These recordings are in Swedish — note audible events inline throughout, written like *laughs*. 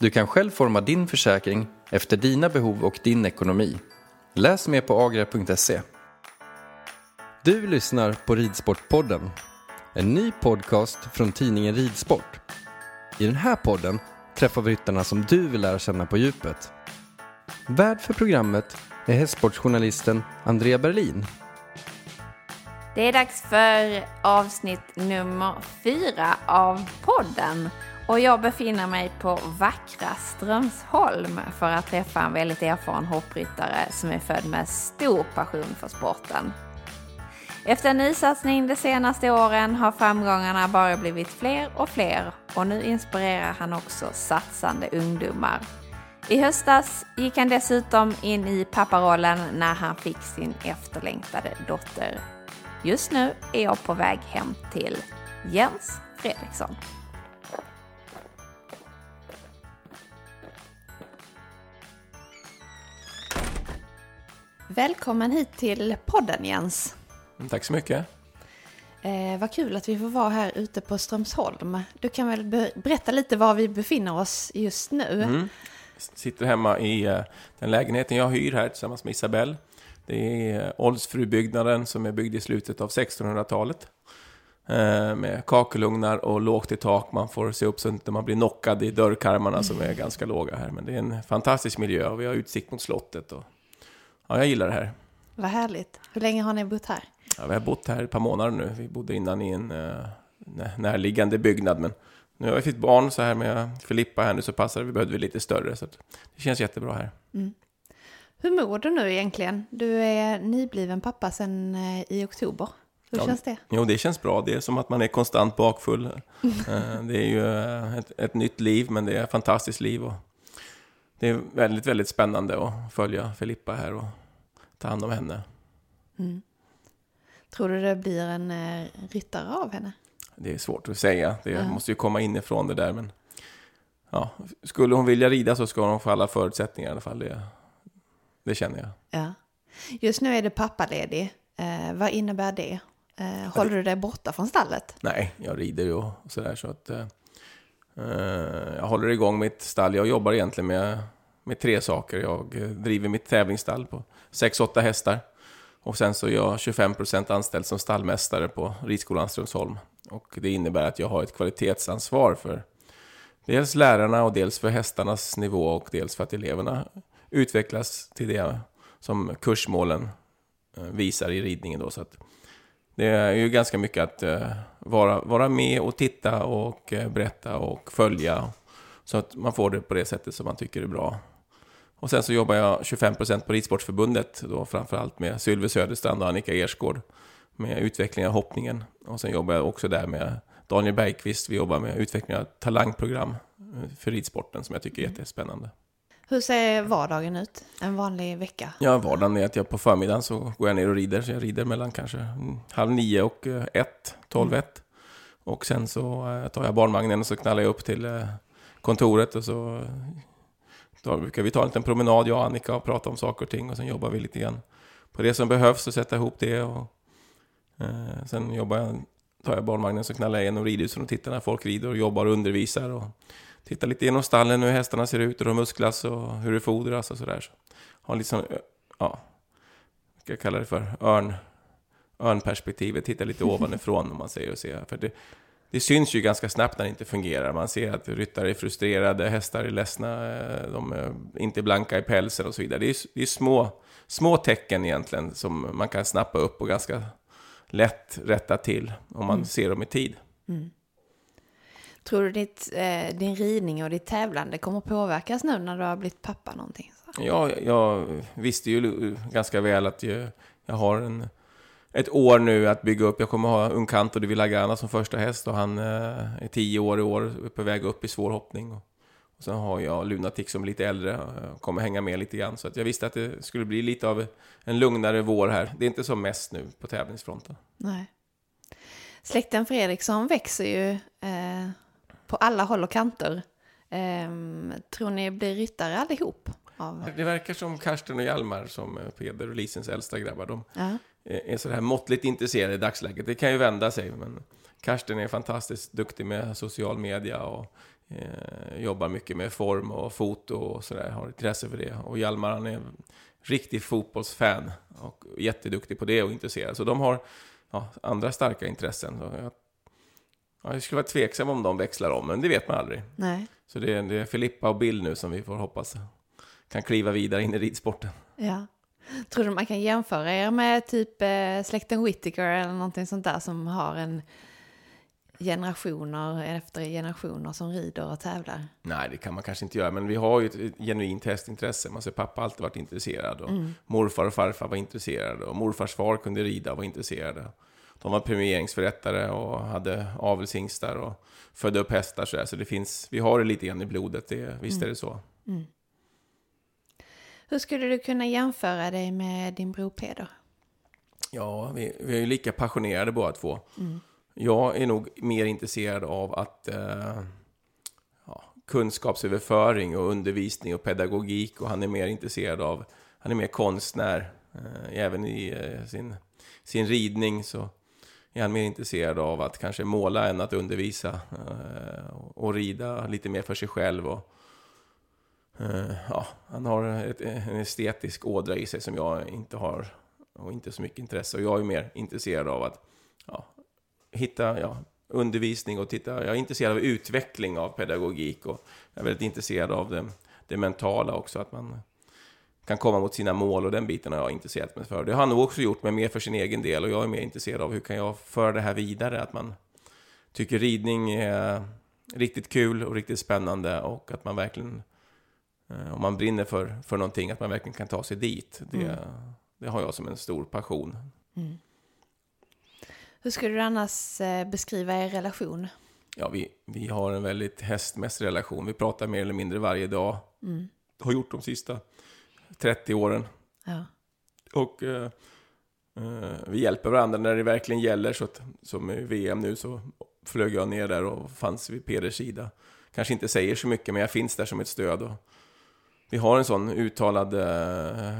Du kan själv forma din försäkring efter dina behov och din ekonomi. Läs mer på agria.se. Du lyssnar på Ridsportpodden. En ny podcast från tidningen Ridsport. I den här podden träffar vi ryttarna som du vill lära känna på djupet. Värd för programmet är hästsportsjournalisten Andrea Berlin. Det är dags för avsnitt nummer fyra av podden. Och jag befinner mig på vackra Strömsholm för att träffa en väldigt erfaren hoppryttare som är född med stor passion för sporten. Efter en nysatsning de senaste åren har framgångarna bara blivit fler och fler och nu inspirerar han också satsande ungdomar. I höstas gick han dessutom in i papparollen när han fick sin efterlängtade dotter. Just nu är jag på väg hem till Jens Fredriksson. Välkommen hit till podden Jens. Tack så mycket. Eh, vad kul att vi får vara här ute på Strömsholm. Du kan väl be berätta lite var vi befinner oss just nu? Mm. Sitter hemma i uh, den lägenheten jag hyr här tillsammans med Isabelle. Det är uh, Oldsfrubyggnaden som är byggd i slutet av 1600-talet. Uh, med kakelugnar och lågt i tak. Man får se upp så att man blir knockad i dörrkarmarna som är ganska låga här. Men det är en fantastisk miljö och vi har utsikt mot slottet. Och, ja, jag gillar det här. Vad härligt. Hur länge har ni bott här? Ja, vi har bott här ett par månader nu. Vi bodde innan i en uh, närliggande byggnad. Men nu har vi fått barn så här med Filippa här nu så passar. Vi behövde vi lite större. Så det känns jättebra här. Mm. Hur mår du nu egentligen? Du är nybliven pappa sedan uh, i oktober. Hur ja, känns det? Jo, det känns bra. Det är som att man är konstant bakfull. uh, *laughs* det är ju ett, ett, nytt liv, men det är ett fantastiskt liv. Och det är väldigt, väldigt spännande att följa Filippa här och ta hand om henne. Mm. Tror du det blir en eh, ryttare av henne? Det är svårt att säga. Det ja. måste ju komma inifrån det där. Men ja, skulle hon vilja rida så ska hon få alla förutsättningar i alla fall. Det, det känner jag. Ja. Just nu är det pappaledig. Eh, vad innebär det? Eh, håller du dig borta från stallet? Nej, jag rider ju och sådär. Så att, eh, Eh, jag håller igång mitt stall. Jag jobbar egentligen med, med tre saker. Jag eh, driver mitt tävlingsstall på 6-8 hästar. Och sen så är jag 25% anställd som stallmästare på Ridskolan Strömsholm. Och det innebär att jag har ett kvalitetsansvar för dels lärarna och dels för hästarnas nivå och dels för att eleverna utvecklas till det som kursmålen eh, visar i ridningen. Då. Så att det är ju ganska mycket att eh, vara, vara med och titta och eh, berätta och följa. Så att man får det på det sättet som man tycker är bra. Och sen så jobbar jag 25% på Ridsportförbundet, då framförallt med Sylve Söderstrand och Annika Ersgård med utveckling av hoppningen. Och sen jobbar jag också där med Daniel Bergqvist. Vi jobbar med utveckling av talangprogram eh, för ridsporten som jag tycker är mm. jättespännande. Hur ser vardagen ut? En vanlig vecka? Ja, vardagen är att jag på förmiddagen så går jag ner och rider. Så jag rider mellan kanske halv nio och ett, tolv ett. Och sen så eh, tar jag barnvagnen och så knallar jag upp till eh, kontoret och så då brukar vi ta en liten promenad, jag och Annika, och prata om saker och ting och sen jobbar vi lite grann på det som behövs och sätta ihop det. Och, eh, sen jobbar jag, tar jag barnvagnen så knallar jag igenom ridhusen och tittar när folk rider och jobbar och undervisar. Och tittar lite genom stallen hur hästarna ser ut och hur de musklas och hur det fodras och sådär. Så har liksom, ja, vad ska jag kalla det för, örn, örnperspektivet, titta lite *laughs* ovanifrån om man säger och ser. För det, det syns ju ganska snabbt när det inte fungerar. Man ser att ryttare är frustrerade, hästar är ledsna, eh, de är inte blanka i pälsen och så vidare. Det är, det är små, små tecken egentligen som man kan snappa upp och ganska lätt rätta till om man mm. ser dem i tid. Mm. Tror du ditt, eh, din ridning och ditt tävlande kommer påverkas nu när du har blivit pappa någonting? Så? Ja, jag visste ju ganska väl att jag, jag har en ett år nu att bygga upp. Jag kommer ha Uncanto de Villagana som första häst och han eh, är tio år i år, på väg upp i svår hoppning. Och, och sen har jag Lunatic som är lite äldre, och kommer hänga med lite grann. Så att jag visste att det skulle bli lite av en lugnare vår här. Det är inte som mest nu på tävlingsfronten. Nej. Släkten Fredriksson växer ju eh, på alla håll och kanter. Eh, tror ni blir ryttare allihop? Av... Det verkar som Karsten och Hjalmar, som Peder och Lisens äldsta grabbar, de ja. är sådär måttligt intresserade i dagsläget. Det kan ju vända sig, men Karsten är fantastiskt duktig med social media och eh, jobbar mycket med form och foto och sådär, har intresse för det. Och Hjalmar, han är riktig fotbollsfan och jätteduktig på det och intresserad. Så de har ja, andra starka intressen. Så jag, ja, jag skulle vara tveksam om de växlar om, men det vet man aldrig. Nej. Så det är, det är Filippa och Bill nu som vi får hoppas kan kliva vidare in i ridsporten. Ja. Tror du man kan jämföra er med typ eh, släkten Whittaker eller någonting sånt där som har en generationer efter generationer som rider och tävlar? Nej, det kan man kanske inte göra, men vi har ju ett genuint hästintresse. Man ser pappa alltid varit intresserad och mm. morfar och farfar var intresserade och morfars far kunde rida och var intresserade. De var premieringsförrättare och hade avelshingstar och födde upp hästar så, där. så det finns, vi har det lite grann i blodet, det, visst mm. är det så. Mm. Hur skulle du kunna jämföra dig med din bror Peder? Ja, vi, vi är ju lika passionerade båda två. Mm. Jag är nog mer intresserad av att eh, ja, kunskapsöverföring och undervisning och pedagogik och han är mer intresserad av, han är mer konstnär. Eh, även i eh, sin, sin ridning så är han mer intresserad av att kanske måla än att undervisa eh, och rida lite mer för sig själv. Och, eh, ja, han har ett, en estetisk ådra i sig som jag inte har och inte så mycket intresse. Och jag är mer intresserad av att ja, hitta ja, undervisning och titta. Jag är intresserad av utveckling av pedagogik och jag är väldigt intresserad av det, det mentala också. Att man kan komma mot sina mål och den biten har jag intresserat mig för. Det har han nog också gjort, men mer för sin egen del. Och jag är mer intresserad av hur kan jag föra det här vidare? Att man tycker ridning är riktigt kul och riktigt spännande och att man verkligen Eh, om man brinner för, för någonting, att man verkligen kan ta sig dit. Det, mm. det har jag som en stor passion. Mm. Hur skulle du annars eh, beskriva er relation? Ja, vi, vi har en väldigt hästmässig relation. Vi pratar mer eller mindre varje dag. Mm. Har gjort de sista 30 åren. Ja. Och eh, eh, vi hjälper varandra när det verkligen gäller. Så att, som i VM nu så flög jag ner där och fanns vid Peders sida. Kanske inte säger så mycket, men jag finns där som ett stöd. Och, vi har en sån uttalad eh,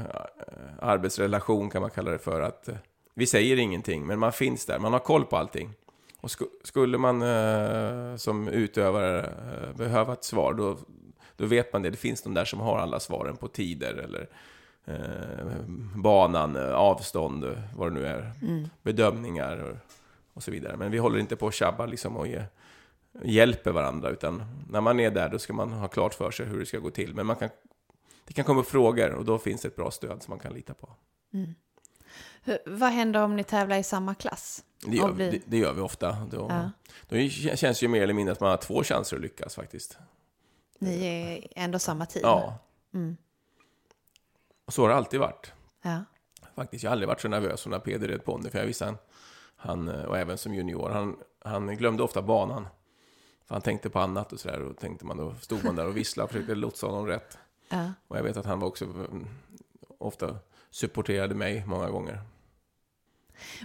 arbetsrelation kan man kalla det för. att eh, Vi säger ingenting, men man finns där. Man har koll på allting. Och sk skulle man eh, som utövare eh, behöva ett svar, då, då vet man det. Det finns de där som har alla svaren på tider eller eh, banan, avstånd, vad det nu är. Mm. Bedömningar och, och, så vidare. Men vi håller inte på att tjabba liksom och ge, hjälper varandra, utan när man är där då ska man ha klart för sig hur det ska gå till. Men man kan det kan komma frågor och då finns det ett bra stöd som man kan lita på. Mm. Hur, vad händer om ni tävlar i samma klass? Det gör, blir... det, det gör vi ofta. Då, ja. då känns det ju mer eller mindre att man har två chanser att lyckas faktiskt. Ni är ändå samma team? Ja. Mm. Och så har det alltid varit. Ja. Faktiskt, jag har aldrig varit så nervös som när Peder red ponny, för jag visste han, han, och även som junior, han, han glömde ofta banan. För han tänkte på annat och sådär, och tänkte man då stod man där och visslade och försökte lotsa honom rätt. Ja. Och jag vet att han var också mm, ofta supporterade mig många gånger.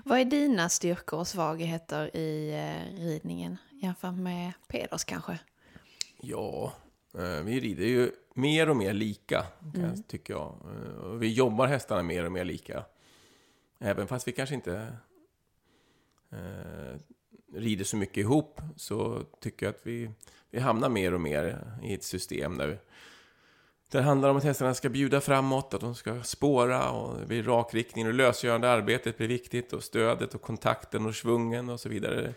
Vad är dina styrkor och svagheter i eh, ridningen jämfört med Peders kanske? Ja, vi rider ju mer och mer lika, jag, tycker jag. Eh, och Vi jobbar hästarna mer och mer lika. Även fast vi kanske inte eh, rider så mycket ihop så tycker jag att vi, vi hamnar mer och mer i ett system där, vi, där det handlar om att hästarna ska bjuda framåt, att de ska spåra och det blir rakriktning och lösgörande arbetet blir viktigt och stödet och kontakten och svungen och så vidare.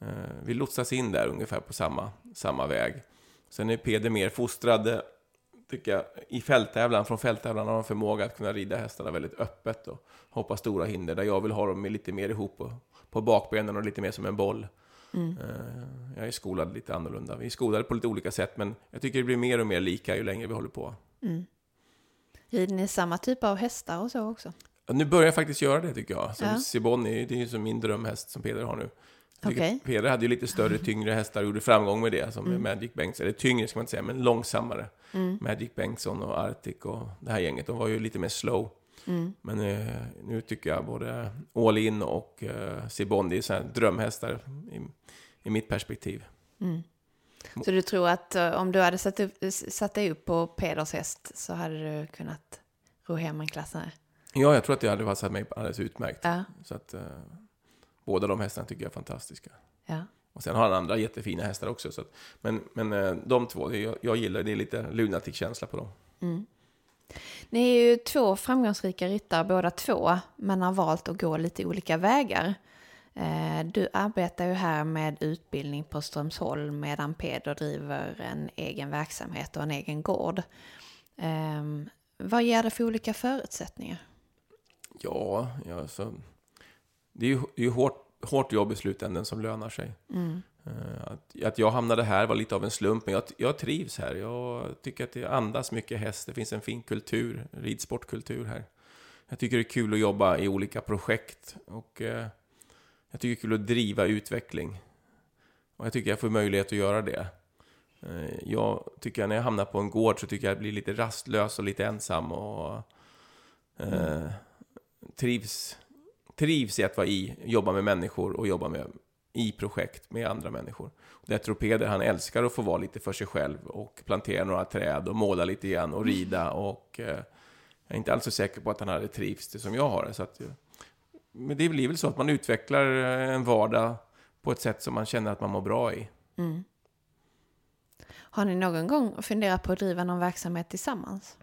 Eh, vi lotsas in där ungefär på samma, samma väg. Sen är Peder mer fostrad, tycker jag, i fälttävlan. Från fälttävlan har de förmåga att kunna rida hästarna väldigt öppet och hoppa stora hinder. Där jag vill ha dem lite mer ihop på, på bakbenen och lite mer som en boll. Eh, Jag är skolad lite annorlunda. Vi är skolade på lite olika sätt, men jag tycker det blir mer och mer lika ju längre vi håller på. Rider ni samma typ av hästar och så också? Nu börjar jag faktiskt göra det tycker jag. Som Ja. Siboni, det är ju som min drömhäst som Peder har nu. Jag Okej. Peder hade ju lite större, tyngre hästar och gjorde framgång med det, som med Magic Bengtsson. Eller tyngre ska man inte säga, men långsammare. Magic Bengtsson och Arctic och det här gänget, de var ju lite mer slow. Men eh, nu tycker jag både All In och eh, Sibon, det är drömhästar i, i mitt perspektiv. Så du tror att eh, om du hade satt, upp, satt dig upp på Peders häst så hade du kunnat ro hem en klass ner? Ja, jag tror att det hade passat mig alldeles utmärkt. Ja. Så att eh, båda de hästarna tycker jag är fantastiska. ja. Och sen har han andra jättefina hästar också. Så att, men men eh, de två, jag, jag gillar det är lite lunatic-känsla på dem. Ni är ju två framgångsrika ryttare båda två, men har valt att gå lite olika vägar. Eh, Du arbetar ju här med utbildning på Strömsholm medan Peder driver en egen verksamhet och en egen gård. Ehm, Vad ger det för olika förutsättningar? Ja, ja så, det är ju, det är ju hårt, hårt jobb i slutändan som lönar sig. Eh, Att, att jag hamnade här var lite av en slump, men jag, jag trivs här. Jag tycker att det andas mycket häst. Det finns en fin kultur, ridsportkultur här. Jag tycker det är kul att jobba i olika projekt och eh, jag tycker det är kul att driva utveckling. Och jag tycker jag får möjlighet att göra det. Eh, jag tycker när jag hamnar på en gård så tycker jag jag blir lite rastlös och lite ensam och eh, trivs, trivs i att vara i, jobba med människor och jobba med, i projekt med andra människor. Och där tror Peder, han älskar att få vara lite för sig själv och plantera några träd och måla lite grann och rida och eh, jag är inte alls så säker på att han hade trivts det som jag har det. Så att, eh, men det blir väl så att man utvecklar eh, en vardag på ett sätt som man känner att man mår bra i. Har ni någon gång funderat på att driva någon verksamhet tillsammans?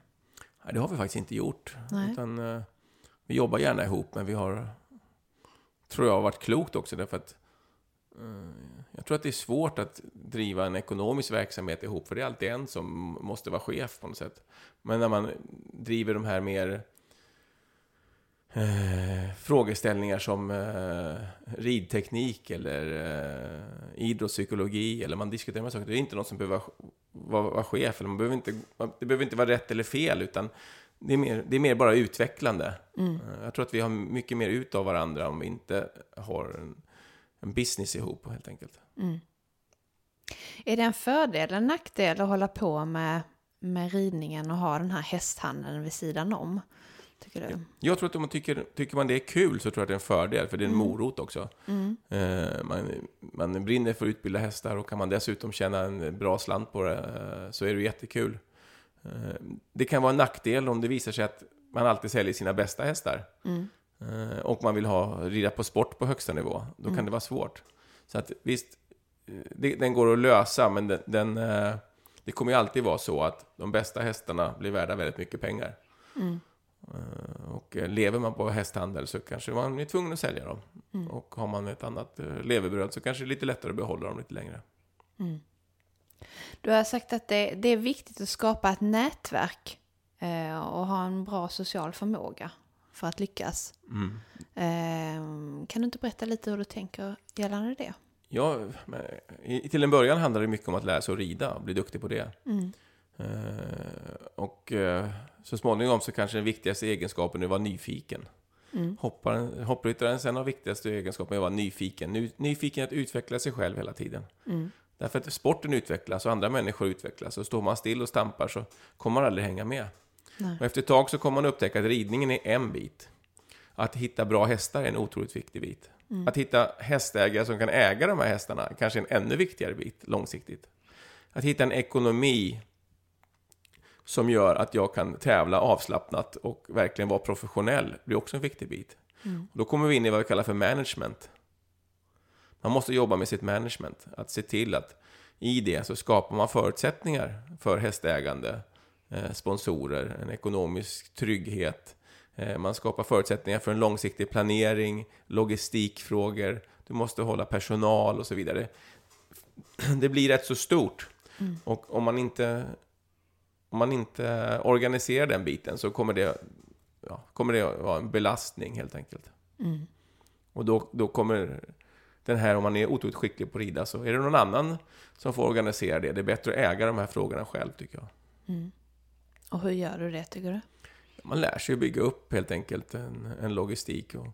Nej, det har vi faktiskt inte gjort. Utan, eh, vi jobbar gärna ihop, men vi har, tror jag, har varit klokt också därför att eh, jag tror att det är svårt att driva en ekonomisk verksamhet ihop, för det är alltid en som måste vara chef på något sätt. Men när man driver de här mer eh, frågeställningar som eh, ridteknik eller eh, idrottspsykologi, eller man diskuterar de här saker, det är inte något som behöver vara, vara, vara chef, eller man behöver inte, det behöver inte vara rätt eller fel, utan det är mer, det är mer bara utvecklande. Eh, Jag tror att vi har mycket mer ut av varandra om vi inte har en, en business ihop, helt enkelt. Är det en fördel eller en nackdel att hålla på med, med ridningen och ha den här hästhandeln vid sidan om? Tycker du? Jag tror att om man tycker, tycker man det är kul så tror jag att det är en fördel, för det är en morot också. Eh, man, man brinner för att utbilda hästar och kan man dessutom tjäna en bra slant på det eh, så är det jättekul. Eh, det kan vara en nackdel om det visar sig att man alltid säljer sina bästa hästar. Eh, och man vill ha, rida på sport på högsta nivå. Då kan det vara svårt. Så att visst, eh, det, den går att lösa, men den, den, det kommer ju alltid vara så att de bästa hästarna blir värda väldigt mycket pengar. Eh, Och lever man på hästhandel så kanske man är tvungen att sälja dem. Och har man ett annat levebröd så kanske det är lite lättare att behålla dem lite längre. Du har sagt att det, det är viktigt att skapa ett nätverk eh, och ha en bra social förmåga för att lyckas. Eh, kan du inte berätta lite hur du tänker gällande det? Ja, till en början handlar det mycket om att lära sig att rida och bli duktig på det. Eh, och eh, så småningom så kanske den viktigaste egenskapen är att vara nyfiken. Hopparen, hoppryttaren sen har viktigaste egenskapen är att vara nyfiken. Ny, nyfiken att utveckla sig själv hela tiden. Därför att sporten utvecklas och andra människor utvecklas. Och står man still och stampar så kommer man aldrig hänga med. Och efter ett tag så kommer man upptäcka att ridningen är en bit. att hitta bra hästar är en otroligt viktig bit. Att hitta hästägare som kan äga de här hästarna kanske är en ännu viktigare bit långsiktigt. Att hitta en ekonomi som gör att jag kan tävla avslappnat och verkligen vara professionell blir också en viktig bit. Då kommer vi in i vad vi kallar för management. Man måste jobba med sitt management. Att se till att i det så skapar man förutsättningar för hästägande, eh, sponsorer, en ekonomisk trygghet. Eh, man skapar förutsättningar för en långsiktig planering, logistikfrågor. Du måste hålla personal och så vidare. Det blir rätt så stort. Och om man inte om man inte organiserar den biten så kommer det, ja, kommer det vara en belastning helt enkelt. Och då, då kommer den här, om man är otroligt skicklig på att rida, så är det någon annan som får organisera det. Det är bättre att äga de här frågorna själv, tycker jag. Och hur gör du det tycker du? Man lär sig att bygga upp helt enkelt en, en logistik. Och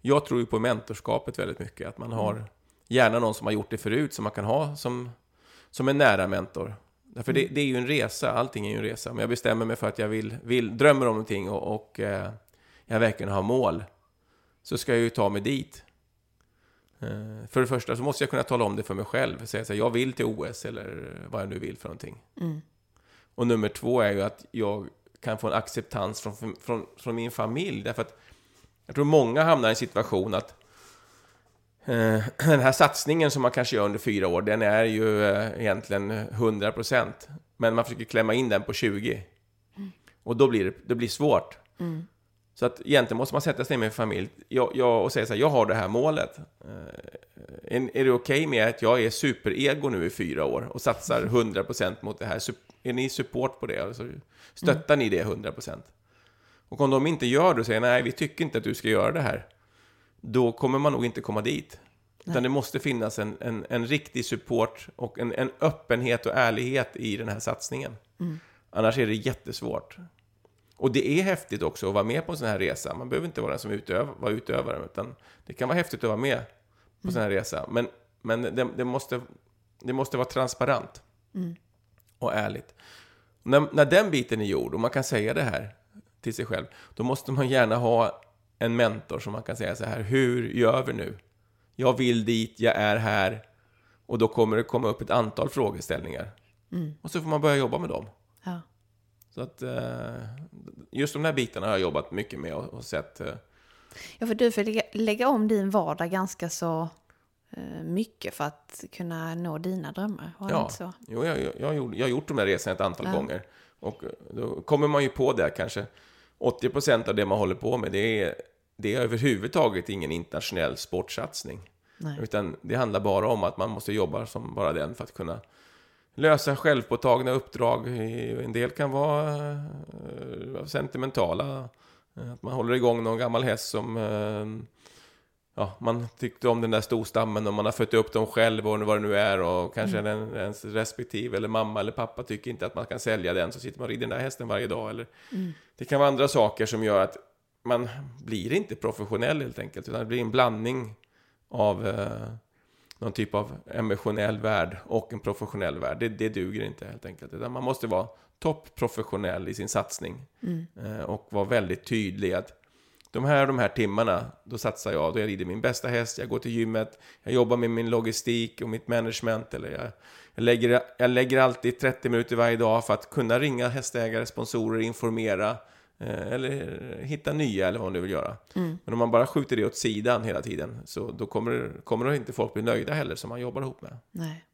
jag tror ju på mentorskapet väldigt mycket. Att man har gärna någon som har gjort det förut, som man kan ha som, som en nära mentor. Därför det, det är ju en resa, allting är ju en resa. Men jag bestämmer mig för att jag vill, vill drömmer om någonting och, och eh, jag verkligen har mål. Så ska jag ju ta mig dit. Eh, för det första så måste jag kunna tala om det för mig själv. Säga så här, jag vill till OS eller vad jag nu vill för någonting. Och nummer två är ju att jag kan få en acceptans från, från, från min familj. Därför att jag tror många hamnar i en situation att eh, *clears throat* den här satsningen som man kanske gör under fyra år, den är ju eh, egentligen 100 procent. Men man försöker klämma in den på 20. Och då blir det, det blir svårt. Så att egentligen måste man sätta sig ner med familj jag, jag, och säga så här, jag har det här målet. Eh, är, är det okej med att jag är superego nu i fyra år och satsar 100% mot det här? Är ni support på det? Alltså, stöttar ni det 100%? Och om de inte gör det och säger nej, vi tycker inte att du ska göra det här. Då kommer man nog inte komma dit. Utan det måste finnas en, en, en riktig support och en, en öppenhet och ärlighet i den här satsningen. Annars är det jättesvårt. Och det är häftigt också att vara med på en sån här resa. Man behöver inte vara den som utöv, vara utövare, utan det kan vara häftigt att vara med på en sån här resa. Men, men det, det, måste, det måste vara transparent och ärligt. När, när den biten är gjord och man kan säga det här till sig själv, då måste man gärna ha en mentor som man kan säga så här, hur gör vi nu? Jag vill dit, jag är här. Och då kommer det komma upp ett antal frågeställningar. Och så får man börja jobba med dem. Ja. Så att eh, just de här bitarna har jag jobbat mycket med och, sett. Eh, Ja, för du får lägga, om din vardag ganska så eh, mycket för att kunna nå dina drömmar. Var ja, så? jo, jag, jag, jag, har gjort, de här resorna ett antal Ja. gånger. Och då kommer man ju på det kanske. 80% av det man håller på med, det är, det är överhuvudtaget ingen internationell sportsatsning. Nej. Utan det handlar bara om att man måste jobba som bara den för att kunna lösa självpåtagna uppdrag. En del kan vara eh, sentimentala. Att man håller igång någon gammal häst som eh, ja, man tyckte om den där storstammen och man har fött upp dem själv och vad det nu är och kanske den, ens respektive eller mamma eller pappa tycker inte att man kan sälja den så sitter man och rider den där hästen varje dag. Eller, Det kan vara andra saker som gör att man blir inte professionell helt enkelt utan det blir en blandning av eh, någon typ av emotionell värld och en professionell värld. Det, det duger inte helt enkelt. Utan man måste vara toppprofessionell i sin satsning. Eh, och vara väldigt tydlig att de här de här timmarna, då satsar jag, då jag rider min bästa häst, jag går till gymmet, jag jobbar med min logistik och mitt management, eller jag, jag, lägger, jag lägger alltid 30 minuter varje dag för att kunna ringa hästägare, sponsorer, informera, eller hitta nya, eller vad man nu vill göra. Men om man bara skjuter det åt sidan hela tiden, så då kommer, kommer inte folk bli nöjda heller, som man jobbar ihop med. Nej.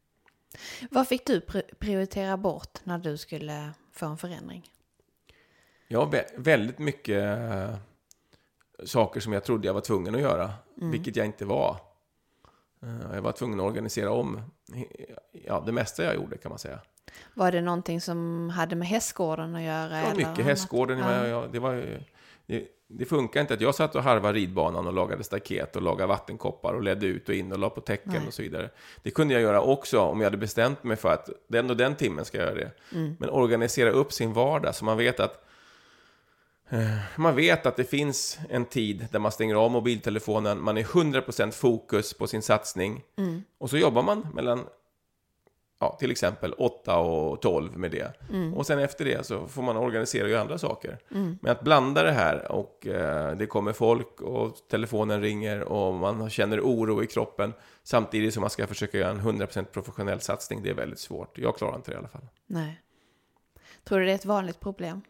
Vad fick du pri- prioritera bort när du skulle få en förändring? Vä- väldigt mycket eh, saker som jag trodde jag var tvungen att göra, vilket jag inte var. Eh, Jag var tvungen att organisera om ja, det mesta jag gjorde kan man säga. Var det någonting som hade med hästgården att göra? Eller mycket hästgården. Ja. Ja. Jag, det, var, det, det funkar inte att jag satt och harvade ridbanan och lagade staket och lagade vattenkoppar och ledde ut och in och la på täcken Nej. och så vidare. Det kunde jag göra också om jag hade bestämt mig för att den och den timmen ska jag göra det. Mm. Men organisera upp sin vardag så man vet att eh, man vet att det finns en tid där man stänger av mobiltelefonen, man är 100% fokus på sin satsning. Mm. Och så jobbar man mellan ja, till exempel 8 och 12 med det. Och sen efter det så får man organisera och göra andra saker. Men att blanda det här och eh, det kommer folk och telefonen ringer och man känner oro i kroppen samtidigt som man ska försöka göra en 100% professionell satsning, det är väldigt svårt. Jag klarar inte det i alla fall. Nej. Tror du det är ett vanligt problem?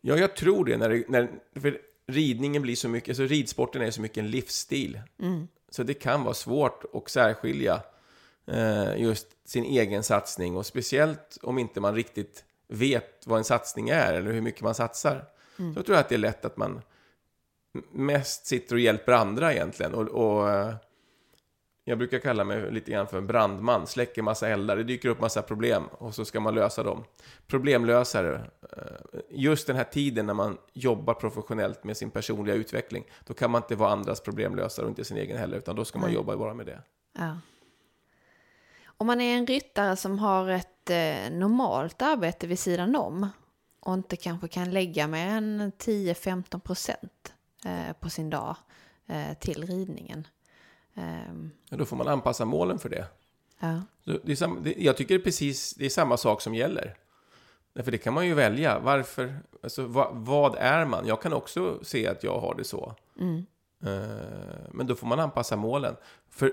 Ja, jag tror det. När, det, när för ridningen blir så mycket, alltså ridsporten är så mycket en livsstil. Så det kan vara svårt att särskilja just sin egen satsning och speciellt om inte man riktigt vet vad en satsning är eller hur mycket man satsar. Så tror jag att det är lätt att man mest sitter och hjälper andra egentligen. Och, och eh, jag brukar kalla mig lite grann för en brandman, släcker massa eldar, det dyker upp massa problem och så ska man lösa dem. Problemlösare, eh, just den här tiden när man jobbar professionellt med sin personliga utveckling, då kan man inte vara andras problemlösare och inte sin egen heller, utan då ska man jobba bara med det. Ja. Om man är en ryttare som har ett eh, normalt arbete vid sidan om och inte kanske kan lägga mer än 10-15 procent eh, på sin dag eh, till ridningen. Ehm, Ja, då får man anpassa målen för det. ja. Det är sam, det, jag tycker det är precis det är samma sak som gäller. Därför det kan man ju välja. Varför? Alltså, vad, vad är man? Jag kan också se att jag har det så. Eh, men då får man anpassa målen. För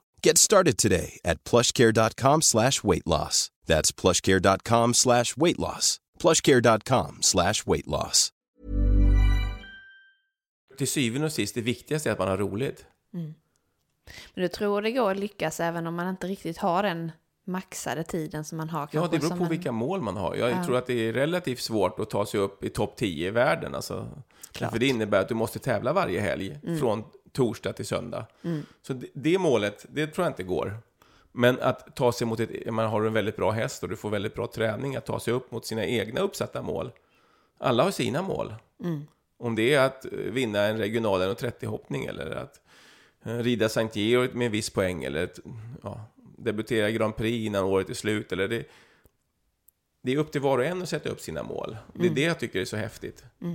Get started today at plushcare.com slash weight loss. That's plushcare.com slash weight loss. plushcare.com slash weight loss. till syvende och sist, det viktigaste är att man har roligt. Men du tror det går att lyckas även om man inte riktigt har den maxade tiden som man har? Ja, det beror på en- vilka mål man har. Jag Ja. tror att det är relativt svårt att ta sig upp i topp 10 i världen. Alltså. För det innebär att du måste tävla varje helg, från torsdag till söndag. Så det, det målet, det tror jag inte går. Men att ta sig mot ett, man har en väldigt bra häst och du får väldigt bra träning, att ta sig upp mot sina egna uppsatta mål. Alla har sina mål. Om det är att eh, vinna en regional 1.30-hoppning eller att eh, rida Sankt Georg med en viss poäng eller att, ja, debutera i Grand Prix innan året är slut. Eller det, det är upp till var och en att sätta upp sina mål. Det är det jag tycker är så häftigt. Eh,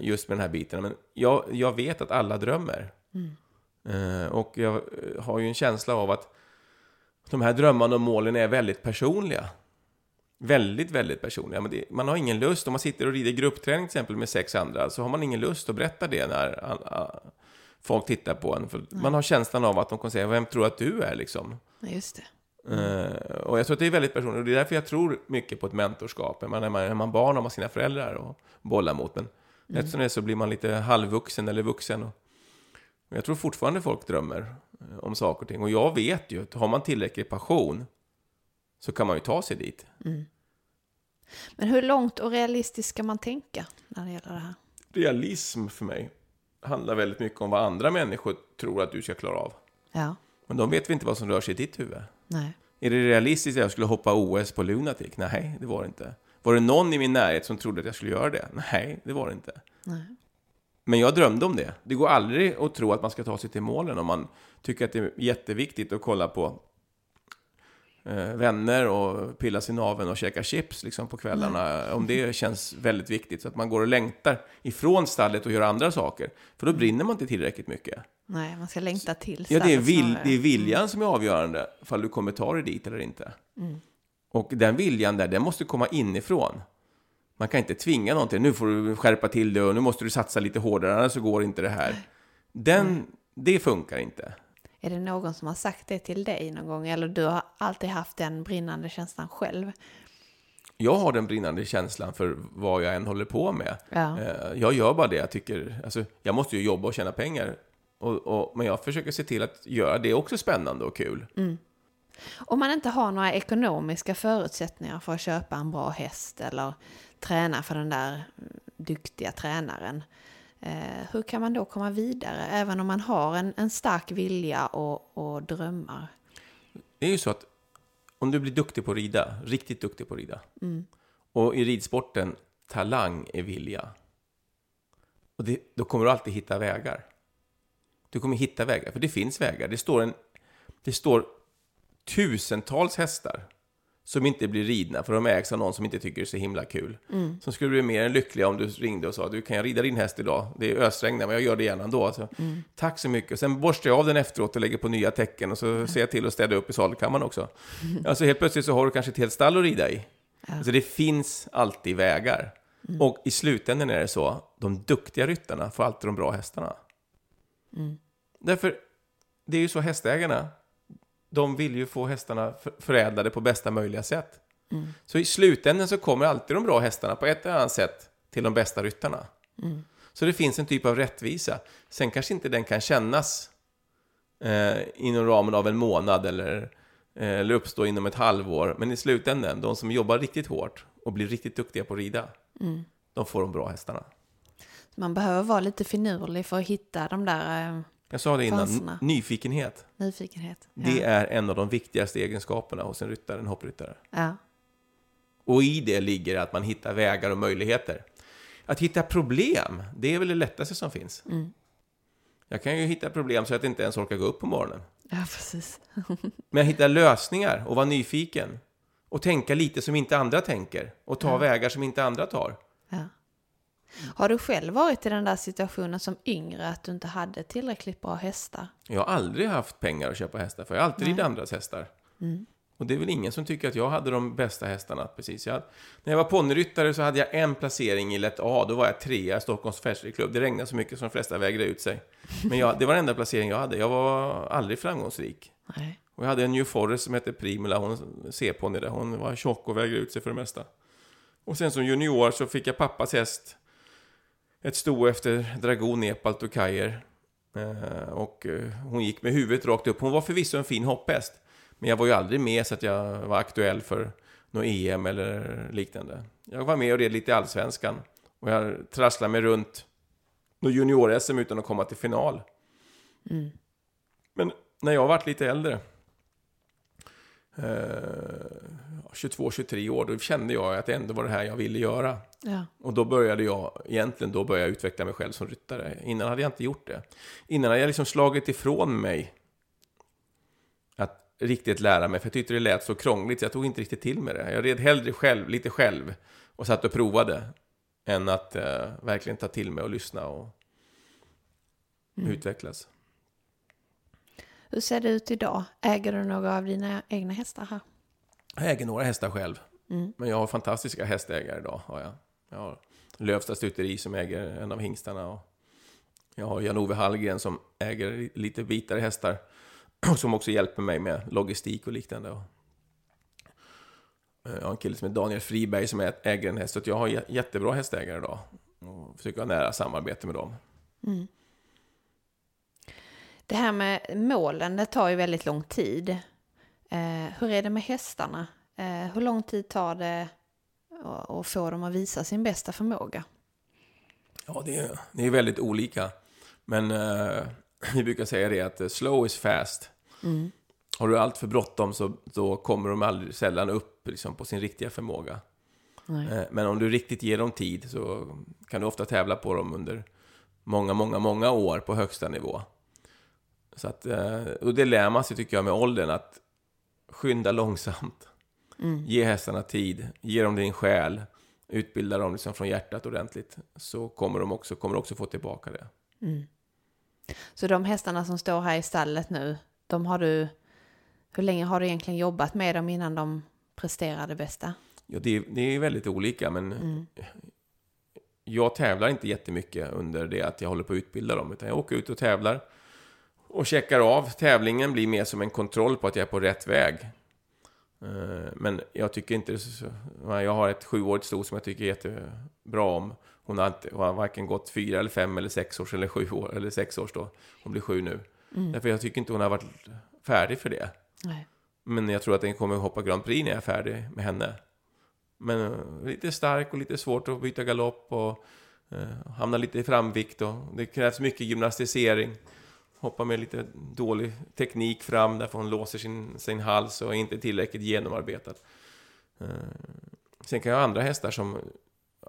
Just med den här biten. Men jag, jag vet att alla drömmer. Eh, Och jag eh, har ju en känsla av att de här drömmarna och målen är väldigt personliga. väldigt, väldigt personliga. Men det, man har ingen lust, om man sitter och rider gruppträning till exempel med sex andra, så har man ingen lust att berätta det när alla, folk tittar på en. För man har känslan av att de kommer säga, vem tror att du är liksom? Just det. Eh, och jag tror att det är väldigt personligt. Och det är därför jag tror mycket på ett mentorskap. Man, är, man, är man barn har man sina föräldrar att bolla mot. Men Mm. eftersom det är så blir man lite halvvuxen eller vuxen. Och, och jag tror fortfarande folk drömmer eh, om saker och ting. Och jag vet ju att har man tillräcklig passion så kan man ju ta sig dit. Men hur långt och realistiskt ska man tänka när det gäller det här? Realism för mig handlar väldigt mycket om vad andra människor tror att du ska klara av. Ja, Men de vet vi inte vad som rör sig i ditt huvud. nej. Är det realistiskt att jag skulle hoppa OS på Lunatic? Nej, det var det inte. Var det någon i min närhet som trodde att jag skulle göra det? *laughs* Nej, det var det inte. Nej. Men jag drömde om det. Det går aldrig att tro att man ska ta sig till målen om man tycker att det är jätteviktigt att kolla på eh, vänner och pilla sin naveln och käka chips liksom, på kvällarna. Om det *laughs* känns väldigt viktigt. Så att man går och längtar ifrån stallet och gör andra saker. För då brinner man inte tillräckligt mycket. Nej, man ska längta till Ja, det är, vil, det är viljan som är avgörande, ifall du kommer ta dig dit eller inte. Och den viljan där, den måste komma inifrån. Man kan inte tvinga någon till, nu får du skärpa till det och nu måste du satsa lite hårdare, annars så går inte det här. Den, det funkar inte. Är det någon som har sagt det till dig någon gång? Eller du har alltid haft den brinnande känslan själv? Jag har den brinnande känslan för vad jag än håller på med. Ja. Eh, Jag gör bara det jag tycker, alltså, jag måste ju jobba och tjäna pengar. Och, och, men jag försöker se till att göra det också spännande och kul. Om man inte har några ekonomiska förutsättningar för att köpa en bra häst eller träna för den där mm, duktiga tränaren. Eh, hur kan man då komma vidare även om man har en, en stark vilja och, och drömmar? Det är ju så att om du blir duktig på att rida, riktigt duktig på att rida, och i ridsporten, talang är vilja. Och det, då kommer du alltid hitta vägar. Du kommer hitta vägar, för det finns vägar. Det står, en, det står tusentals hästar som inte blir ridna för de ägs av någon som inte tycker det är så himla kul. Som skulle bli mer än lyckliga om du ringde och sa du kan jag rida din häst idag? Det är ösregn men jag gör det gärna ändå. Alltså, Tack så mycket. Och sen borstar jag av den efteråt och lägger på nya tecken och så ser jag till att städa upp i sadelkammaren också. *laughs* Alltså helt plötsligt så har du kanske ett helt stall att rida i. Alltså det finns alltid vägar. Och i slutändan är det så, de duktiga ryttarna får alltid de bra hästarna. Därför, det är ju så hästägarna, de vill ju få hästarna för- förädlade på bästa möjliga sätt. Så i slutändan så kommer alltid de bra hästarna på ett eller annat sätt till de bästa ryttarna. Så det finns en typ av rättvisa. Sen kanske inte den kan kännas eh, inom ramen av en månad eller, eh, eller uppstå inom ett halvår. Men i slutändan, de som jobbar riktigt hårt och blir riktigt duktiga på att rida, de får de bra hästarna. Man behöver vara lite finurlig för att hitta de där eh, Jag sa det innan, nyfikenhet. nyfikenhet. Det ja. är en av de viktigaste egenskaperna hos en ryttare, en hoppryttare. Ja. Och i det ligger att man hittar vägar och möjligheter. Att hitta problem, det är väl det lättaste som finns. Jag kan ju hitta problem så att jag inte ens orkar gå upp på morgonen. ja, precis. *laughs* Men att hitta lösningar och vara nyfiken. Och tänka lite som inte andra tänker. Och ta vägar som inte andra tar. Ja. Har du själv varit i den där situationen som yngre att du inte hade tillräckligt bra hästar? Jag har aldrig haft pengar att köpa hästar för. Jag har alltid ridit andras hästar. Och det är väl ingen som tycker att jag hade de bästa hästarna. Precis. Jag hade, när jag var ponnyryttare så hade jag en placering i lätt A. Då var jag trea i Stockholms Färdsridklubb. Det regnade så mycket så de flesta vägrade ut sig. Men jag, det var den enda placering jag hade. Jag var aldrig framgångsrik. Nej. Och jag hade en New Forest som hette Primula, hon C-ponny där. Hon var tjock och vägrade ut sig för det mesta. Och sen som junior så fick jag pappas häst. Ett sto efter Dragon, Nepal och Kajer. Eh, och eh, hon gick med huvudet rakt upp. Hon var förvisso en fin hopphäst. Men jag var ju aldrig med så att jag var aktuell för något EM eller liknande. Jag var med och red lite i Allsvenskan. Och jag trasslade mig runt något junior-SM utan att komma till final. Men när jag varit lite äldre, eh, 22-23 år, då kände jag att det ändå var det här jag ville göra. Ja. Och då började jag, egentligen då började jag utveckla mig själv som ryttare. Innan hade jag inte gjort det. Innan hade jag liksom slagit ifrån mig att riktigt lära mig, för jag tyckte det lät så krångligt, så jag tog inte riktigt till med det. Jag red hellre själv, lite själv, och satt och provade, än att eh, verkligen ta till mig och lyssna och utvecklas. Hur ser det ut idag? Äger du några av dina egna hästar här? Jag äger några hästar själv. Mm. Men jag har fantastiska hästägare idag. Har jag. jag har Lövsta stuteri som äger en av hingstarna. Och jag har Jan-Ove Hallgren som äger lite bitare hästar. Och *clears throat* som också hjälper mig med logistik och liknande. Och jag har en kille som heter Daniel Friberg som äger en häst. Så jag har jättebra hästägare idag. Och försöker ha nära samarbete med dem. Mm. Det här med målen, det tar ju väldigt lång tid. Eh, hur är det med hästarna? Eh, hur lång tid tar det att få dem att visa sin bästa förmåga? Ja, det är, det är väldigt olika. Men eh, *clears throat* vi brukar säga det att slow is fast. Mm. Har du allt för bråttom så då kommer de aldrig sällan upp liksom, på sin riktiga förmåga. Nej. Eh, men om du riktigt ger dem tid så kan du ofta tävla på dem under många, många, många år på högsta nivå. Så att, eh, och det lär man sig, tycker jag, med åldern, att skynda långsamt. Mm. Ge hästarna tid, ge dem din själ, utbilda dem liksom från hjärtat ordentligt. Så kommer de också, kommer också få tillbaka det. Mm. Så de hästarna som står här i stallet nu, de har du... Hur länge har du egentligen jobbat med dem innan de presterar det bästa? Ja, det, det är väldigt olika, men Mm. jag tävlar inte jättemycket under det att jag håller på att utbilda dem, utan jag åker ut och tävlar och checkar av. Tävlingen blir mer som en kontroll på att jag är på rätt väg. Eh, Men jag tycker inte... Jag har ett sjuårigt sto som jag tycker jättebra om. Hon har, inte, hon har varken gått fyra eller fem eller sex års eller sju år, eller sex års då. Hon blir sju nu. Mm. Därför jag tycker inte hon har varit färdig för det. Nej. Men jag tror att den kommer hoppa Grand Prix när jag är färdig med henne. Men eh, lite stark och lite svårt att byta galopp och eh, hamna lite i framvikt. Och det krävs mycket gymnastisering. Hoppa med lite dålig teknik fram därför hon låser sin, sin hals och är inte tillräckligt genomarbetad. Eh, sen kan jag ha andra hästar som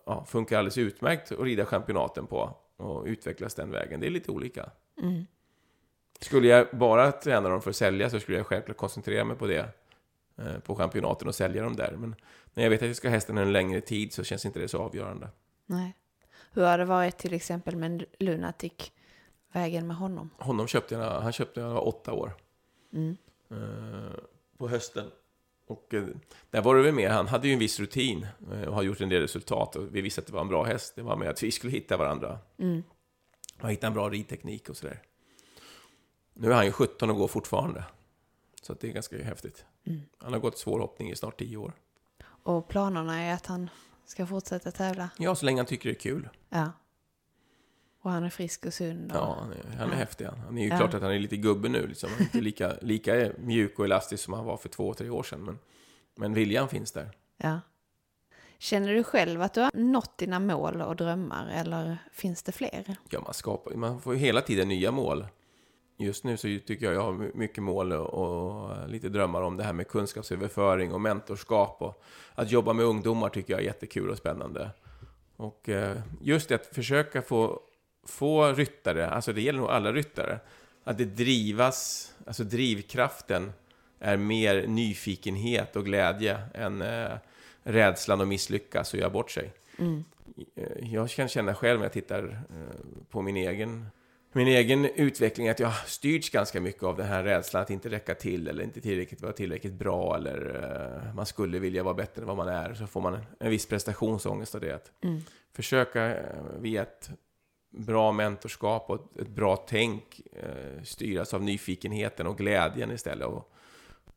ja, funkar alldeles utmärkt att rida championaten på och utvecklas den vägen. Det är lite olika. Mm. Skulle jag bara träna dem för att sälja så skulle jag självklart koncentrera mig på det. eh, På championaten och sälja dem där. Men när jag vet att jag ska ha hästen en längre tid så känns inte det så avgörande. Nej. Hur har det varit till exempel med Lunatic? Vägen med honom? Honom köpte jag, han köpte jag när jag var åtta år. Mm. eh, På hösten. Och eh, där var det väl mer, han hade ju en viss rutin eh, och har gjort en del resultat. Och vi visste att det var en bra häst. Det var med att vi skulle hitta varandra. Mm. Och hitta en bra ridteknik och sådär. Nu är han ju 17 och går fortfarande. Så det är ganska häftigt. Mm. Han har gått svårhoppning i snart 10 år. Och planerna är att han ska fortsätta tävla? Ja, så länge han tycker det är kul. Ja. Och han är frisk och sund? Och... Ja, han är, han är Ja. häftig. Han. han är ju Ja. klart att han är lite gubbe nu. Liksom. Han är inte lika, *laughs* lika mjuk och elastisk som han var för två, tre år sedan. Men, men viljan finns där. Ja. Känner du själv att du har nått dina mål och drömmar eller finns det fler? Ja, man, skapar, man får ju hela tiden nya mål. Just nu så tycker jag jag har my- mycket mål och, och lite drömmar om det här med kunskapsöverföring och mentorskap. Och att jobba med ungdomar tycker jag är jättekul och spännande. Och eh, just det att försöka få, få ryttare, alltså det gäller nog alla ryttare, att det drivas, alltså drivkraften är mer nyfikenhet och glädje än eh, rädslan att misslyckas och göra bort sig. Mm. Eh, Jag kan känna själv när jag tittar eh, på min egen, min egen utveckling att jag styrts ganska mycket av den här rädslan att inte räcka till eller inte tillräckligt, vara tillräckligt bra eller eh, man skulle vilja vara bättre än vad man är. Så får man en, en viss prestationsångest av det. Att Mm. Försöka via ett bra mentorskap och ett, bra tänk eh, styras av nyfikenheten och glädjen istället. Och,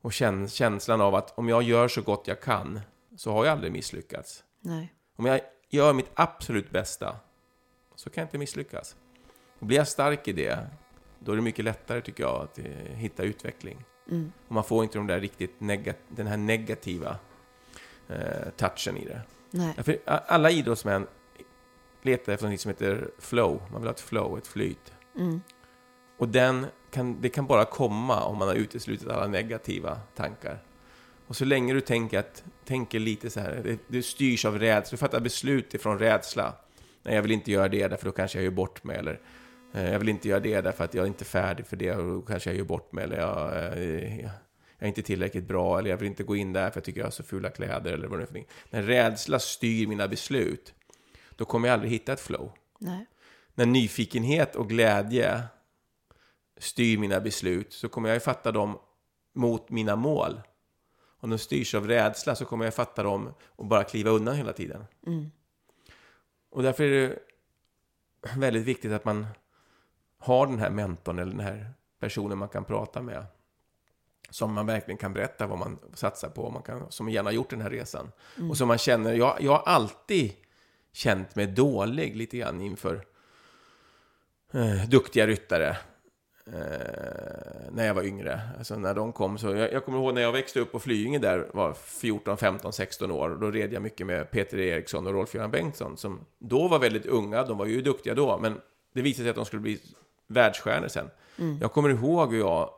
och kän, känslan av att om jag gör så gott jag kan så har jag aldrig misslyckats. Nej. Om jag gör mitt absolut bästa så kan jag inte misslyckas. Och blir jag stark i det, då är det mycket lättare tycker jag att eh, hitta utveckling. Mm. Och man får inte de där riktigt den här negativa eh, touchen i det. Nej. Alla idrottsmän letar efter något som heter flow. Man vill ha ett flow, ett flyt. Mm. Och den kan, det kan bara komma om man har uteslutit alla negativa tankar. Och så länge du tänker, att, tänker lite så här, det, du styrs av rädsla, du fattar beslut ifrån rädsla. Nej, jag vill inte göra det därför då kanske jag gör bort mig. Eller eh, jag vill inte göra det därför att jag är inte färdig för det och då kanske jag gör bort mig. Eller jag, eh, jag är inte tillräckligt bra. Eller jag vill inte gå in där för jag tycker jag har så fula kläder. Eller vad det är för någonting. När rädsla styr mina beslut, då kommer jag aldrig hitta ett flow. Nej. När nyfikenhet och glädje styr mina beslut så kommer jag ju fatta dem mot mina mål. om de styrs av rädsla så kommer jag fatta dem och bara kliva undan hela tiden. Mm. Och därför är det väldigt viktigt att man har den här mentorn eller den här personen man kan prata med. Som man verkligen kan berätta vad man satsar på, man kan, som gärna har gjort den här resan. Mm. Och som man känner, jag, jag har alltid känt mig dålig lite grann inför eh, duktiga ryttare. Eh, när jag var yngre. Alltså när de kom så, jag, jag kommer ihåg när jag växte upp på Flyinge där, var 14, 15, 16 år. Då red jag mycket med Peter Eriksson och Rolf-Göran Bengtsson som då var väldigt unga, de var ju duktiga då, men det visade sig att de skulle bli världsstjärnor sen. Mm. Jag kommer ihåg hur jag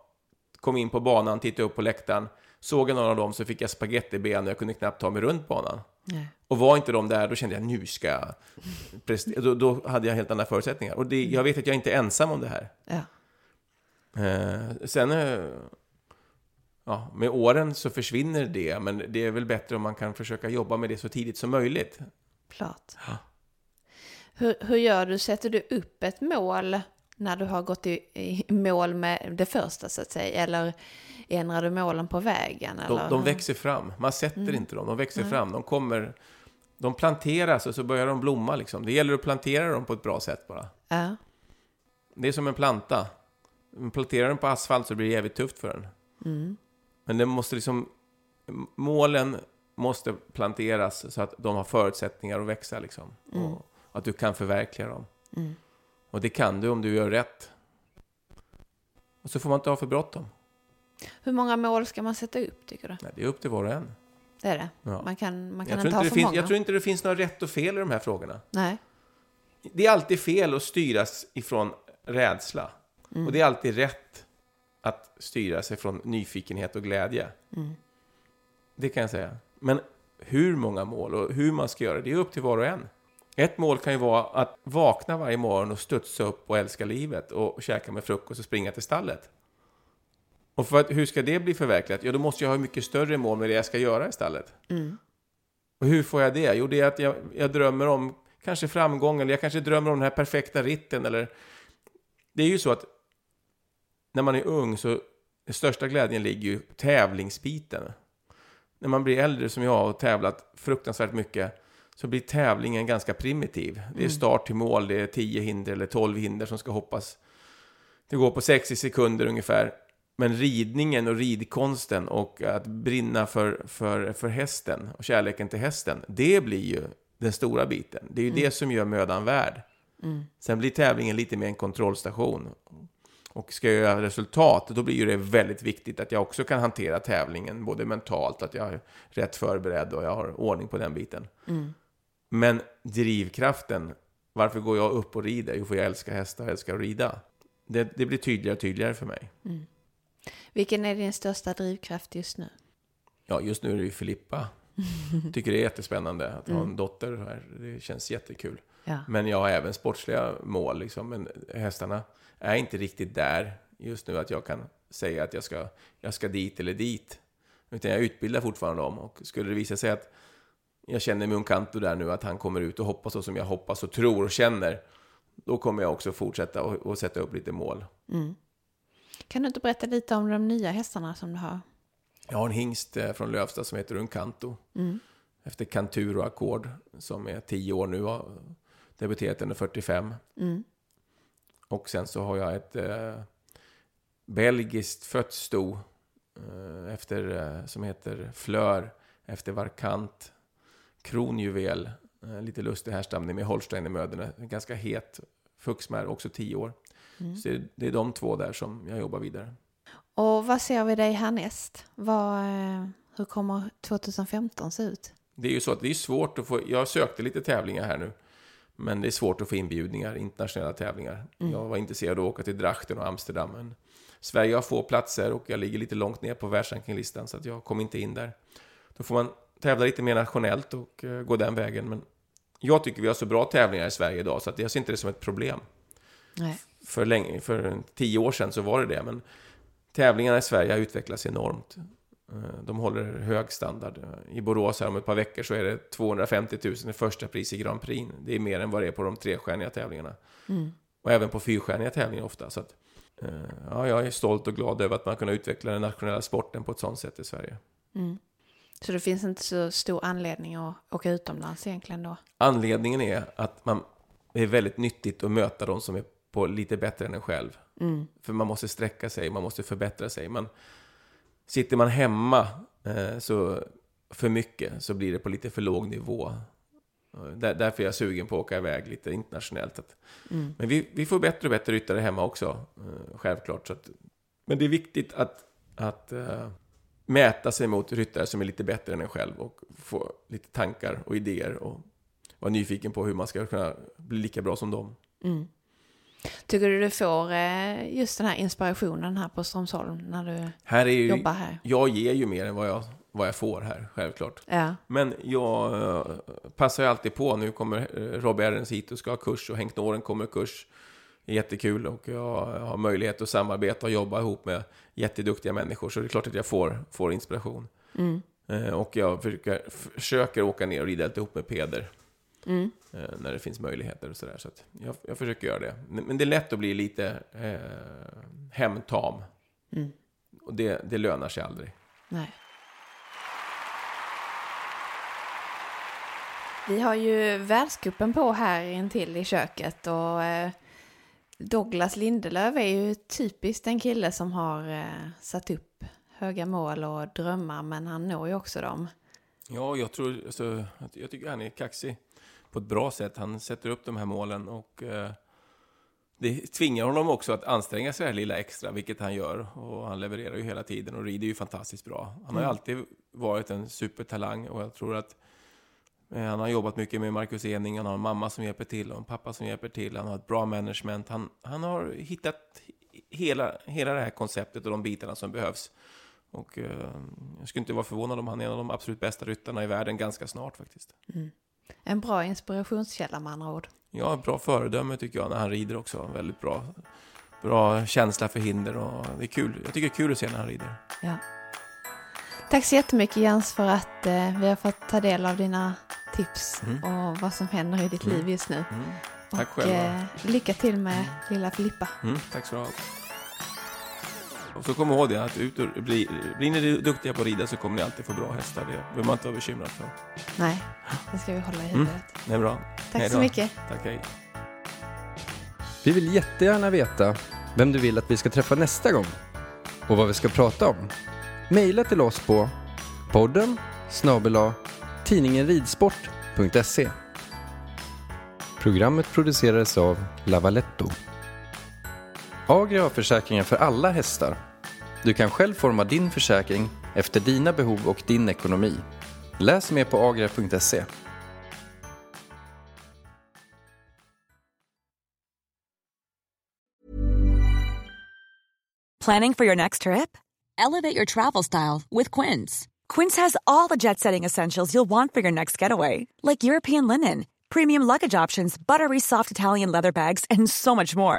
kom in på banan, tittade upp på läktaren, såg jag någon av dem så fick jag spagettiben och jag kunde knappt ta mig runt banan. Nej. Och var inte de där, då kände jag nu ska jag prestera. Då, då hade jag helt andra förutsättningar. Och det, jag vet att jag inte är ensam om det här. Ja. Eh, sen, eh, ja, med åren så försvinner det, men det är väl bättre om man kan försöka jobba med det så tidigt som möjligt. Klart. Ja. Hur, hur gör du? Sätter du upp ett mål när du har gått i, i mål med det första så att säga? Eller ändrar du målen på vägen? De, Eller? de växer fram, man sätter Mm. inte dem, de växer Nej. fram, de kommer, de planteras och så börjar de blomma liksom. Det gäller att plantera dem på ett bra sätt bara. Ja. Det är som en planta. Man planterar den på asfalt så blir det jävligt tufft för den. Mm. Men det måste liksom, målen måste planteras så att de har förutsättningar att växa liksom. Mm. Och att du kan förverkliga dem. Mm. Och det kan du om du gör rätt. Och så får man inte ha för bråttom. Hur många mål ska man sätta upp tycker du? Nej, det är upp till var och en. Det är det? Ja. Man kan, man kan Jag inte ha för finns, många? jag tror inte det finns några rätt och fel i de här frågorna. Nej. Det är alltid fel att styras ifrån rädsla. Mm. Och det är alltid rätt att styra sig från nyfikenhet och glädje. Mm. Det kan jag säga. Men hur många mål och hur man ska göra det, det är upp till var och en. Ett mål kan ju vara att vakna varje morgon och studsa upp och älska livet och käka med frukost och springa till stallet. Och för att, hur ska det bli förverkligat? Ja, då måste jag ha mycket större mål med det jag ska göra i stallet. Mm. Och hur får jag det? Jo, det är att jag, jag drömmer om kanske framgång, eller jag kanske drömmer om den här perfekta ritten, eller... Det är ju så att när man är ung så den största glädjen ligger ju tävlingsbiten. När man blir äldre som jag och tävlat fruktansvärt mycket så blir tävlingen ganska primitiv. Det är Mm. start till mål, det är 10 hinder eller 12 hinder som ska hoppas. Det går på 60 sekunder ungefär. Men ridningen och ridkonsten och att brinna för, för, för hästen och kärleken till hästen, det blir ju den stora biten. Det är ju Mm. det som gör mödan värd. Mm. Sen blir tävlingen lite mer en kontrollstation. Och ska jag göra resultat, då blir ju det väldigt viktigt att jag också kan hantera tävlingen, både mentalt, att jag är rätt förberedd och jag har ordning på den biten. Mm. Men drivkraften, varför går jag upp och rider? Jo, för jag älskar hästar och älskar att rida. Det, det blir tydligare och tydligare för mig. Mm. Vilken är din största drivkraft just nu? Ja, just nu är det ju Filippa. *laughs* Tycker det är jättespännande att ha en Mm. dotter här. Det känns jättekul. Ja. Men jag har även sportsliga mål, liksom. Men hästarna är inte riktigt där just nu att jag kan säga att jag ska, jag ska dit eller dit. Utan jag utbildar fortfarande dem. Och skulle det visa sig att jag känner med Uncanto där nu, att han kommer ut och hoppas så som jag hoppas och tror och känner, då kommer jag också fortsätta och, och sätta upp lite mål. Mm. Kan du inte berätta lite om de nya hästarna som du har? Jag har en hingst eh, från Lövstad som heter Uncanto. Mm. Efter Kantur och Ackord, som är 10 år nu, har debuterat den är 45. Mm. Och sen så har jag ett eh, belgiskt fött sto eh, efter, eh, som heter Flör, efter Varkant, kronjuvel, eh, lite lustig härstamning med Holstein i möderna, ganska het fuxmär, också 10 år. Mm. Så det, det är de två där som jag jobbar vidare. Och vad ser vi dig härnäst? Vad, eh, hur kommer 2015 se ut? Det är ju så att det är svårt att få, jag sökte lite tävlingar här nu, men det är svårt att få inbjudningar, internationella tävlingar. Mm. Jag var intresserad av att åka till Drachten och Amsterdam, men Sverige har få platser och jag ligger lite långt ner på världsrankinglistan, så att jag kom inte in där. Då får man tävla lite mer nationellt och eh, gå den vägen, men jag tycker vi har så bra tävlingar i Sverige idag, så att jag ser inte det som ett problem. Nej. För, länge, för tio år sedan så var det det, men tävlingarna i Sverige har utvecklats enormt. Eh, De håller hög standard. I Borås här om ett par veckor så är det 250 000 i första pris i Grand Prix. Det är mer än vad det är på de trestjärniga tävlingarna. Mm. Och även på fyrstjärniga tävlingar ofta. Så att, eh, ja, jag är stolt och glad över att man kan utveckla den nationella sporten på ett sådant sätt i Sverige. Mm. Så det finns inte så stor anledning att åka utomlands egentligen då? Anledningen är att man det är väldigt nyttigt att möta de som är på lite bättre än en själv. Mm. För man måste sträcka sig, man måste förbättra sig. Man, sitter man hemma eh, så för mycket så blir det på lite för låg nivå. Där, därför är jag sugen på att åka iväg lite internationellt. Att, Mm. Men vi, vi får bättre och bättre ryttare hemma också, eh, självklart. Så att, men det är viktigt att, att eh, mäta sig mot ryttare som är lite bättre än en själv och få lite tankar och idéer och vara nyfiken på hur man ska kunna bli lika bra som dem. Mm. Tycker du du får eh, just den här inspirationen här på Strömsholm när du Här är ju, jobbar här? Jag ger ju mer än vad jag, vad jag får här, självklart. Ja. Men jag eh, passar ju alltid på. Nu kommer eh, Robbie Erens hit och ska ha kurs och Henk Noren kommer kurs. Jättekul och jag har möjlighet att samarbeta och jobba ihop med jätteduktiga människor. Så det är klart att jag får, får inspiration. Mm. Och jag försöker, försöker åka ner och rida lite ihop med Peder. Mm. eh, När det finns möjligheter och sådär. Så att jag, jag försöker göra det. Men det är lätt att bli lite eh, hemtam. Mm. Och det, det lönar sig aldrig. Nej. Vi har ju världscupen på här intill i köket och eh, Douglas Lindelöf är ju typiskt en kille som har eh, satt upp höga mål och drömmar men han når ju också dem. Ja, jag tror, alltså, jag tycker han är kaxig på ett bra sätt. Han sätter upp de här målen och eh, det tvingar honom också att anstränga sig det här lilla extra, vilket han gör. Och han levererar ju hela tiden och rider ju fantastiskt bra. Han har ju Mm. alltid varit en supertalang och jag tror att eh, han har jobbat mycket med Marcus Ening, han har en mamma som hjälper till och en pappa som hjälper till. Han har ett bra management. Han, han har hittat hela, hela det här konceptet och de bitarna som behövs. Och eh, jag skulle inte vara förvånad om han är en av de absolut bästa ryttarna i världen ganska snart faktiskt. Mm. En bra inspirationskälla med andra ord. Ja, bra föredöme tycker jag när han rider också. Väldigt bra, bra känsla för hinder och det är kul. Jag tycker det är kul att se när han rider. Ja. Tack så jättemycket Jens för att eh, vi har fått ta del av dina tips Mm. och vad som händer i ditt Mm. liv just nu. Mm. Tack och, själva. eh, lycka till med lilla Filippa. Mm, tack så du ha. Och så kom ihåg det, att ut och, bli, blir ni duktiga på att rida så kommer ni alltid få bra hästar. Det behöver man inte vara bekymrad för. Nej, det ska vi hålla i Mm, huvudet. det är bra. Tack Hej så då. mycket. Tack, hej. Vi vill jättegärna veta vem du vill att vi ska träffa nästa gång och vad vi ska prata om. Maila till oss på podden snabel tidningen ridsport.se. Programmet producerades av Lavaletto. Agria har försäkringar för alla hästar. Du kan själv forma din försäkring efter dina behov och din ekonomi. Läs mer på agria.se. Planning for your next trip? Elevate your travel style with Quince. Quince has all the jet setting essentials you'll want for your next getaway, like European linen, premium luggage options, buttery soft Italian leather bags, and so much more.